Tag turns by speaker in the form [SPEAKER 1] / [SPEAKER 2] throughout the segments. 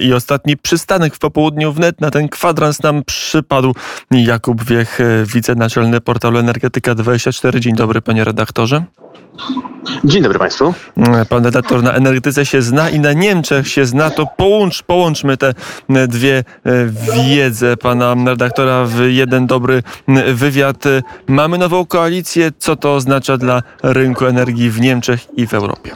[SPEAKER 1] I ostatni przystanek w popołudniu wnet na ten kwadrans nam przypadł Jakub Wiech, wicenaczelny portalu Energetyka24. Dzień dobry, panie redaktorze.
[SPEAKER 2] Dzień dobry Państwu.
[SPEAKER 1] Pan redaktor na energetyce się zna i na Niemczech się zna, to połącz, połączmy te dwie wiedze pana redaktora w jeden dobry wywiad. Mamy nową koalicję. Co to oznacza dla rynku energii w Niemczech i w Europie?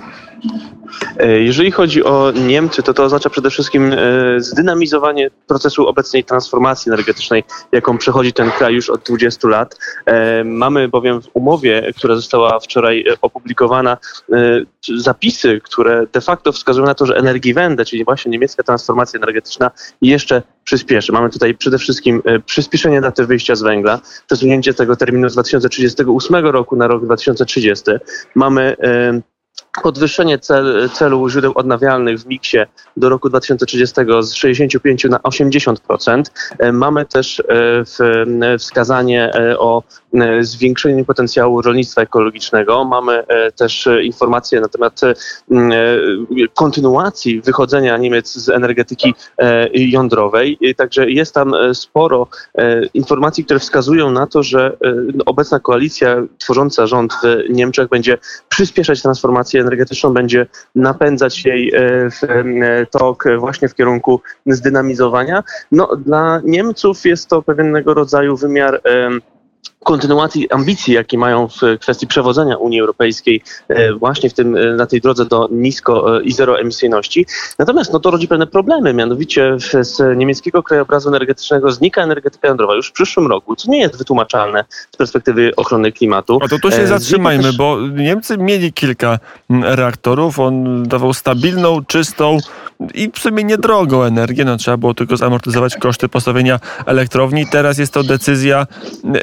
[SPEAKER 2] E, jeżeli chodzi o Niemcy, to to oznacza przede wszystkim e, zdynamizowanie procesu obecnej transformacji energetycznej, jaką przechodzi ten kraj już od 20 lat. E, mamy bowiem w umowie, która została wczoraj opublikowana, zapisy, które de facto wskazują na to, że Energiewende, czyli właśnie niemiecka transformacja energetyczna jeszcze przyspieszy. Mamy tutaj przede wszystkim przyspieszenie daty wyjścia z węgla, przesunięcie tego terminu z 2038 roku na rok 2030. Mamy podwyższenie cel, celu źródeł odnawialnych w miksie do roku 2030 z 65 na 80%. E, mamy też e, wskazanie e, o zwiększeniu potencjału rolnictwa ekologicznego. Mamy też informacje na temat kontynuacji wychodzenia Niemiec z energetyki jądrowej. Także jest tam sporo informacji, które wskazują na to, że obecna koalicja tworząca rząd w Niemczech będzie przyspieszać transformację energetyczną będzie napędzać jej e, e, tok właśnie w kierunku zdynamizowania. No, dla Niemców jest to pewnego rodzaju wymiar kontynuacji ambicji, jakie mają w kwestii przewodzenia Unii Europejskiej e, właśnie w tym, e, na tej drodze do nisko e, i zeroemisyjności. Natomiast no, to rodzi pewne problemy, mianowicie z niemieckiego krajobrazu energetycznego znika energetyka jądrowa już w przyszłym roku, co nie jest wytłumaczalne z perspektywy ochrony klimatu.
[SPEAKER 1] A to tu się zatrzymajmy, też... bo Niemcy mieli kilka reaktorów, on dawał stabilną, czystą, i w sumie niedrogą energię. No, trzeba było tylko zamortyzować koszty postawienia elektrowni. Teraz jest to decyzja,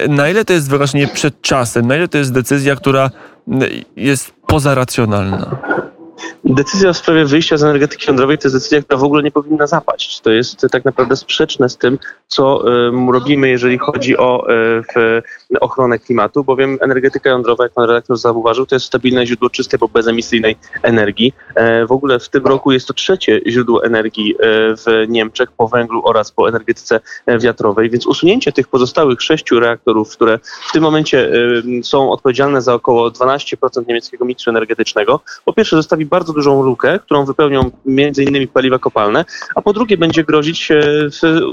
[SPEAKER 1] na ile to jest wyraźnie przed czasem, na ile to jest decyzja, która jest pozaracjonalna.
[SPEAKER 2] Decyzja w sprawie wyjścia z energetyki jądrowej to jest decyzja, która w ogóle nie powinna zapaść. To jest tak naprawdę sprzeczne z tym, co robimy, jeżeli chodzi o e, ochronę klimatu, bowiem energetyka jądrowa, jak pan redaktor zauważył, to jest stabilne źródło czystej, bo bezemisyjnej energii. E, w ogóle w tym roku jest to trzecie źródło energii e, w Niemczech po węglu oraz po energetyce wiatrowej, więc usunięcie tych pozostałych sześciu reaktorów, które w tym momencie są odpowiedzialne za około 12% niemieckiego miksu energetycznego, po pierwsze zostawi bardzo dużą lukę, którą wypełnią między innymi paliwa kopalne, a po drugie będzie grozić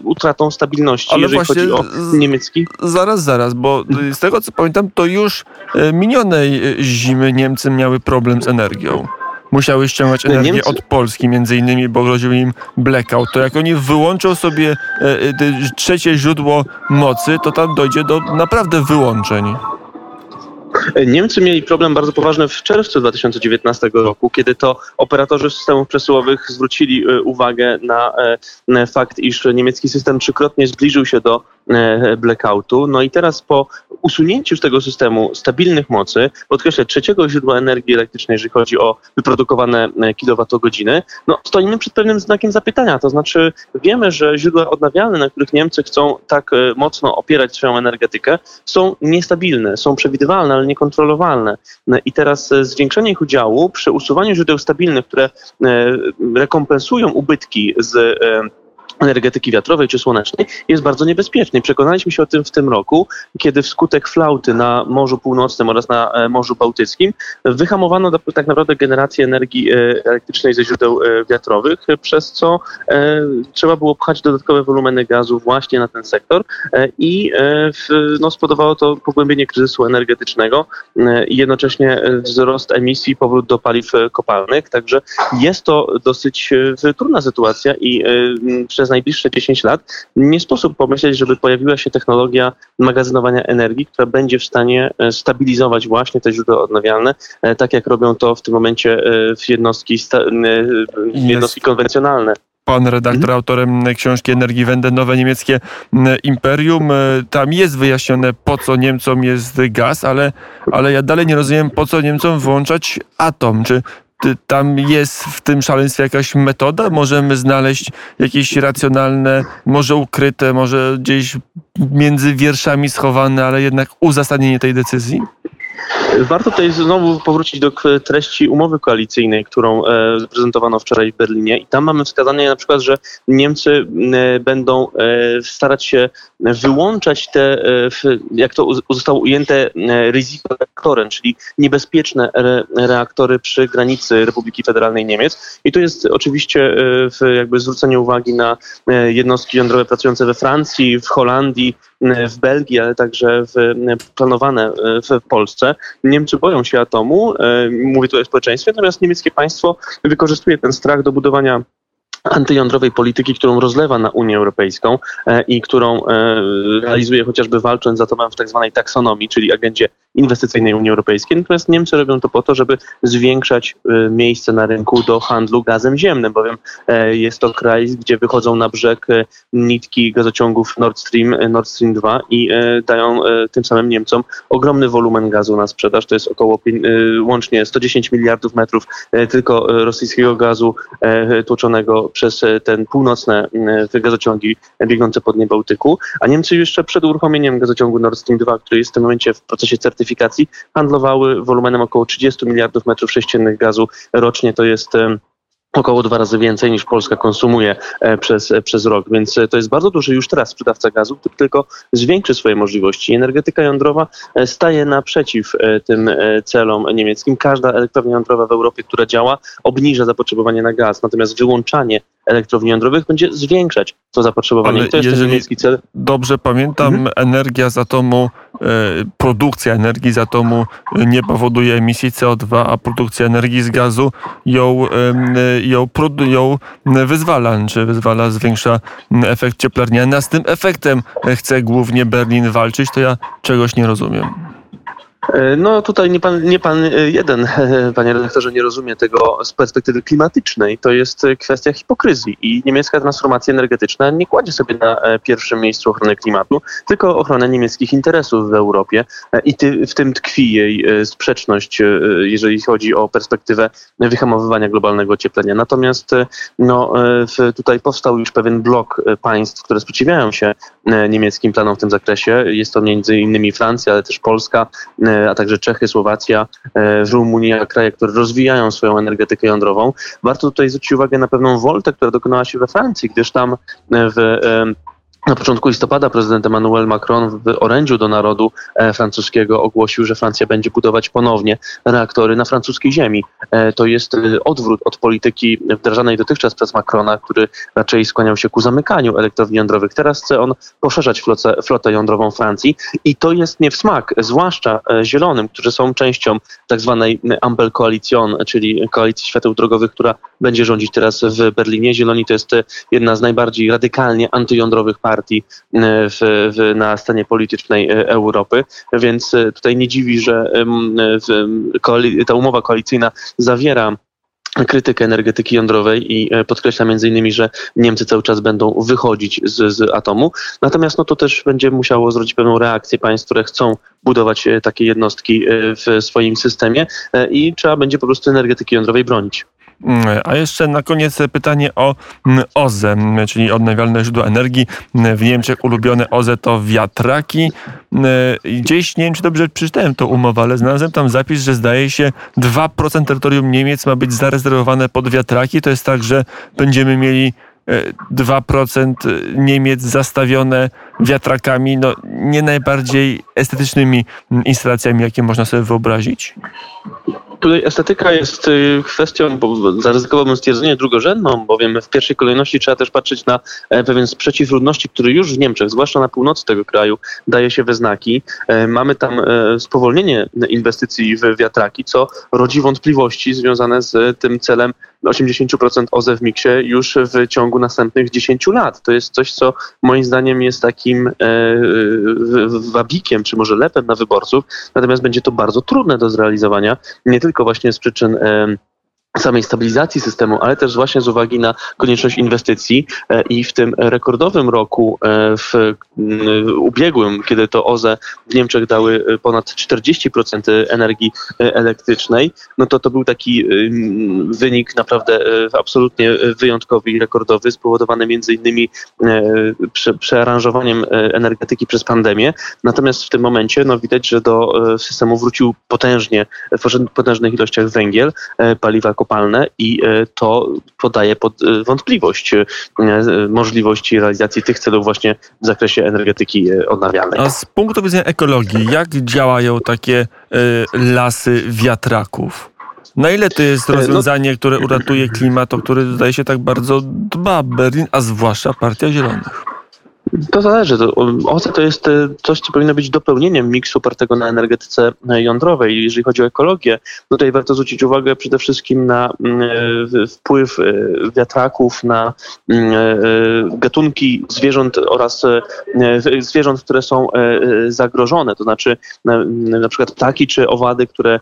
[SPEAKER 2] utratą stabilności, Ale jeżeli chodzi o niemiecki.
[SPEAKER 1] Zaraz, zaraz, bo z tego co pamiętam, to już e, minionej e, zimy Niemcy miały problem z energią musiały ściągać energię Niemcy... od Polski, między innymi, bo groził im blackout. To jak oni wyłączą sobie e, trzecie źródło mocy, to tam dojdzie do naprawdę wyłączeń.
[SPEAKER 2] Niemcy mieli problem bardzo poważny w czerwcu 2019 roku, kiedy to operatorzy systemów przesyłowych zwrócili e, uwagę na e, fakt, iż niemiecki system trzykrotnie zbliżył się do e, blackoutu. No i teraz po usunięciu z tego systemu stabilnych mocy, podkreślę, trzeciego źródła energii elektrycznej, jeżeli chodzi o wyprodukowane kilowatogodziny, no stoimy przed pewnym znakiem zapytania. To znaczy wiemy, że źródła odnawialne, na których Niemcy chcą tak mocno opierać swoją energetykę, są niestabilne, są przewidywalne, ale niekontrolowalne. No I teraz e, zwiększenie ich udziału przy usuwaniu źródeł stabilnych, które e, rekompensują ubytki z e, energetyki wiatrowej czy słonecznej jest bardzo niebezpieczny. Przekonaliśmy się o tym w tym roku, kiedy wskutek flauty na Morzu Północnym oraz na e, Morzu Bałtyckim wyhamowano tak naprawdę generację energii e, elektrycznej ze źródeł e, wiatrowych, przez co trzeba było pchać dodatkowe wolumeny gazu właśnie na ten sektor i no, spowodowało to pogłębienie kryzysu energetycznego i jednocześnie wzrost emisji, powrót do paliw kopalnych. Także jest to dosyć trudna sytuacja i przez najbliższe 10 lat nie sposób pomyśleć, żeby pojawiła się technologia magazynowania energii, która będzie w stanie e, stabilizować właśnie te źródła odnawialne, e, tak jak robią to w tym momencie e, w jednostki, w jednostki konwencjonalne
[SPEAKER 1] pan redaktor, mhm. autorem książki Energii Wende, Nowe Niemieckie Imperium. Tam jest wyjaśnione, po co Niemcom jest gaz, ale, ale ja dalej nie rozumiem, po co Niemcom włączać atom. Czy tam jest w tym szaleństwie jakaś metoda? Możemy znaleźć jakieś racjonalne, może ukryte, może gdzieś między wierszami schowane, ale jednak uzasadnienie tej decyzji?
[SPEAKER 2] Warto tutaj znowu powrócić do treści umowy koalicyjnej, którą e, zaprezentowano wczoraj w Berlinie i tam mamy wskazanie na przykład, że Niemcy będą starać się wyłączać te, jak to zostało ujęte, reaktory, czyli niebezpieczne reaktory przy granicy Republiki Federalnej Niemiec. I to jest oczywiście jakby zwrócenie uwagi na jednostki jądrowe pracujące we Francji, w Holandii, w Belgii, ale także w, planowane w Polsce. Niemcy boją się atomu, e, mówię tutaj o społeczeństwie, natomiast niemieckie państwo wykorzystuje ten strach do budowania antyjądrowej polityki, którą rozlewa na Unię Europejską e, i którą e, realizuje chociażby walcząc za to w tak zwanej taksonomii, czyli agendzie inwestycyjnej Unii Europejskiej. Natomiast Niemcy robią to po to, żeby zwiększać e, miejsce na rynku do handlu gazem ziemnym, bowiem jest to kraj, gdzie wychodzą na brzeg nitki gazociągów Nord Stream, Nord Stream 2 i dają tym samym Niemcom ogromny wolumen gazu na sprzedaż. To jest około łącznie 110 miliardów metrów tylko rosyjskiego gazu tłoczonego przez ten północne gazociągi biegnące pod nie Bałtyku, a Niemcy jeszcze przed uruchomieniem gazociągu Nord Stream 2, który jest w tym momencie w procesie certyfikacji, handlowały wolumenem około 30 miliardów metrów sześciennych gazu rocznie. To jest około dwa razy więcej niż Polska konsumuje e, przez, e, przez rok, więc e, to jest bardzo duży już teraz sprzedawca gazu, który tylko zwiększy swoje możliwości. Energetyka jądrowa staje naprzeciw tym celom niemieckim. Każda elektrownia jądrowa w Europie, która działa, obniża zapotrzebowanie na gaz, natomiast wyłączanie elektrowni jądrowych będzie zwiększać to zapotrzebowanie.
[SPEAKER 1] Ale
[SPEAKER 2] to jest
[SPEAKER 1] jeżeli
[SPEAKER 2] niemiecki cel.
[SPEAKER 1] Dobrze pamiętam, mhm. energia z atomu, produkcja energii z atomu nie powoduje emisji CO2, a produkcja energii z gazu ją, e, ją, ją wyzwala, czy wyzwala, zwiększa efekt cieplarniany, a z tym efektem chce głównie Berlin walczyć, to ja czegoś nie rozumiem.
[SPEAKER 2] E, no tutaj nie pan, nie pan e, jeden, panie redaktorze, nie rozumie tego z perspektywy klimatycznej. To jest kwestia hipokryzji i niemiecka transformacja energetyczna nie kładzie sobie na e, pierwszym miejscu ochrony klimatu, tylko ochronę niemieckich interesów w Europie i ty, w tym tkwi jej sprzeczność, jeżeli chodzi o perspektywę wyhamowywania globalnego ocieplenia. Natomiast no, tutaj powstał już pewien blok państw, które sprzeciwiają się niemieckim planom w tym zakresie. Jest to między innymi Francja, ale też Polska, a także Czechy, Słowacja, e, Rumunia, kraje, które rozwijają swoją energetykę jądrową. Warto tutaj zwrócić uwagę na pewną woltę, która dokonała się we Francji, gdyż tam w na początku listopada prezydent Emmanuel Macron w orędziu do narodu e, francuskiego ogłosił, że Francja będzie budować ponownie reaktory na francuskiej ziemi. E, to jest e, odwrót od polityki wdrażanej dotychczas przez Macrona, który raczej skłaniał się ku zamykaniu elektrowni jądrowych. Teraz chce on poszerzać flotę, flotę jądrową Francji i to jest nie w smak, zwłaszcza zielonym, którzy są częścią tak zwanej Ampel Coalition, czyli koalicji świateł drogowych, która będzie rządzić teraz w Berlinie. Zieloni to jest jedna z najbardziej radykalnie antyjądrowych partii partii e, w, w, na scenie politycznej e, Europy, więc e, tutaj nie dziwi, że ta umowa koalicyjna zawiera krytykę energetyki jądrowej i podkreśla między innymi, że Niemcy cały czas będą wychodzić z, z, atomu. Natomiast no to też będzie musiało zrobić pewną reakcję państw, które chcą budować takie jednostki w swoim systemie i trzeba będzie po prostu energetyki jądrowej bronić.
[SPEAKER 1] Mm, a jeszcze na koniec pytanie o mm, OZE, czyli odnawialne źródła energii. Mm, w Niemczech ulubione OZE to wiatraki. Gdzieś, nie wiem czy dobrze przeczytałem tą umowę, ale znalazłem tam zapis, że zdaje się 2% terytorium Niemiec ma być zarezerwowane pod wiatraki. To jest tak, że będziemy mieli 2% e, Niemiec zastawione wiatrakami, no nie najbardziej estetycznymi instalacjami, jakie można sobie wyobrazić?
[SPEAKER 2] Tutaj estetyka jest y, kwestią, bo zaryzykowałbym stwierdzenie drugorzędną, bowiem w pierwszej kolejności trzeba też patrzeć na e, pewien sprzeciw ludności, który już w Niemczech, zwłaszcza na północy tego kraju, daje się we znaki. E, mamy tam e, spowolnienie inwestycji w wiatraki, co rodzi wątpliwości związane z tym celem 80% OZE w miksie już w ciągu następnych 10 lat. To jest coś, co moim zdaniem jest takim wabikiem, czy może lepem na wyborców, natomiast będzie to bardzo trudne do zrealizowania, nie tylko właśnie z przyczyn samej stabilizacji systemu, ale też właśnie z uwagi na konieczność inwestycji e, i w tym rekordowym roku e, w ubiegłym, kiedy to OZE w Niemczech dały e, ponad 40% energii elektrycznej, no to to był taki wynik naprawdę absolutnie wyjątkowy i rekordowy, spowodowany między innymi prze, przearanżowaniem energetyki przez pandemię. Natomiast w tym momencie no, widać, że do systemu wrócił potężnie, w potężnych ilościach węgiel, paliwa kopalne i e, to podaje pod e, wątpliwość e, możliwości realizacji tych celów właśnie w zakresie energetyki odnawialnej.
[SPEAKER 1] A z punktu widzenia ekologii, jak działają takie lasy wiatraków? Na ile to jest no- rozwiązanie, które uratuje klimat, o który zdaje się tak bardzo dba Berlin, a zwłaszcza Partia Zielonych?
[SPEAKER 2] To zależy. OZE to jest e, coś, co powinno być dopełnieniem miksu opartego na energetyce e, jądrowej. Jeżeli chodzi o ekologię, tutaj warto zwrócić uwagę przede wszystkim na mm, e, wpływ wiatraków na mm, gatunki zwierząt oraz zwierząt, które są zagrożone. To znaczy na przykład ptaki czy owady, które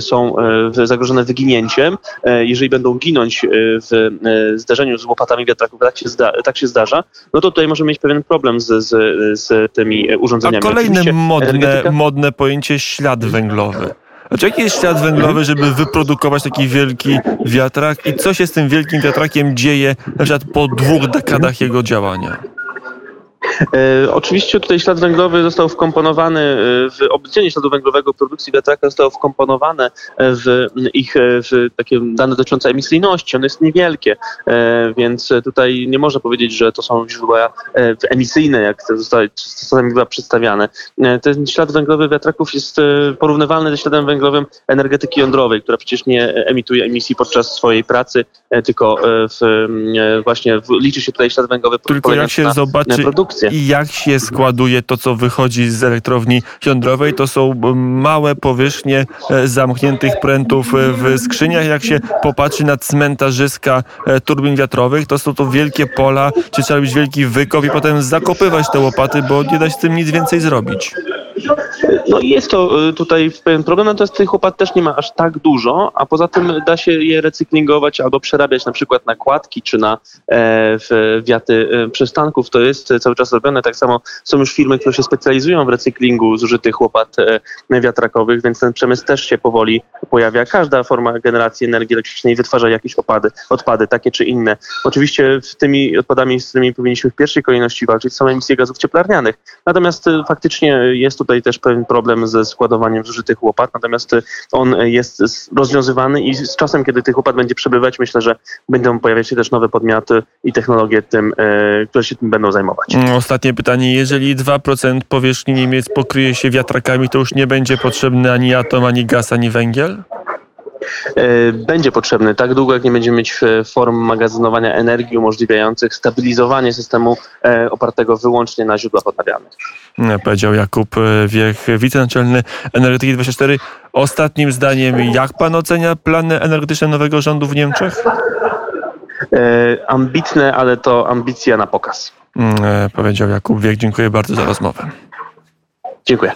[SPEAKER 2] są zagrożone wyginięciem. Jeżeli będą ginąć w zdarzeniu z łopatami wiatraków, tak tak się zdarza, no to tutaj możemy mieć pewien problem z, z, z tymi urządzeniami.
[SPEAKER 1] A kolejne modne, energetyka... modne pojęcie ślad węglowy. Znaczy, jaki jest ślad węglowy, żeby wyprodukować taki wielki wiatrak i co się z tym wielkim wiatrakiem dzieje na przykład po dwóch dekadach jego działania?
[SPEAKER 2] E, oczywiście tutaj ślad węglowy został wkomponowany e, w obliczenie śladu węglowego produkcji wiatraka zostało wkomponowane w ich w takie dane dotyczące emisyjności. One jest niewielkie, e, więc tutaj nie można powiedzieć, że to są źródła emisyjne, jak to zostało czasami bywa przedstawiane. Ten ślad węglowy wiatraków jest porównywalny ze śladem węglowym energetyki jądrowej, która przecież nie emituje emisji podczas swojej pracy, tylko w, właśnie w, liczy się tutaj ślad węglowy
[SPEAKER 1] tylko jak się zobaczy, produkcji i jak się składuje to, co wychodzi z elektrowni jądrowej. To są małe powierzchnie e, zamkniętych prętów e, w skrzyniach. Jak się popatrzy na cmentarzyska e, turbin wiatrowych, to są to wielkie pola, czy trzeba robić wielki wykop i potem zakopywać te łopaty, bo nie da się z tym nic więcej zrobić.
[SPEAKER 2] No i jest to y, tutaj pewien problem, natomiast tych łopat też nie ma aż tak dużo, a poza tym da się je recyklingować albo przerabiać na przykład na kładki czy na e, wiaty e, przystanków. To jest cały czas robione. Tak samo są już firmy, które się specjalizują w recyklingu zużytych łopat e, wiatrakowych, więc ten przemysł też się powoli pojawia. Każda forma generacji energii elektrycznej wytwarza jakieś opady, odpady, takie czy inne. Oczywiście tymi odpadami, z którymi powinniśmy w pierwszej kolejności walczyć, są emisje gazów cieplarnianych. Natomiast faktycznie jest tutaj też pewien problem ze składowaniem zużytych łopat, natomiast on jest rozwiązywany i z czasem, kiedy tych łopat będzie przebywać, myślę, że będą pojawiać się też nowe podmioty i technologie, tym, e, które się tym będą zajmować.
[SPEAKER 1] Mm, ostatnie pytanie. Jeżeli 2% powierzchni Niemiec pokryje się wiatrakami, to już nie będzie potrzebny ani atom, ani gaz, ani węgiel?
[SPEAKER 2] E, będzie potrzebny tak długo, jak nie będziemy mieć e, form magazynowania energii umożliwiających stabilizowanie systemu e, opartego wyłącznie na źródłach odnawialnych.
[SPEAKER 1] Powiedział Jakub Wiech, wicenaczelny Energetyki 24. Ostatnim zdaniem, jak pan ocenia plany energetyczne nowego rządu w Niemczech?
[SPEAKER 2] ambitne, ale to ambicja na pokaz.
[SPEAKER 1] Powiedział Jakub Wiech. Dziękuję bardzo za rozmowę.
[SPEAKER 2] Dziękuję.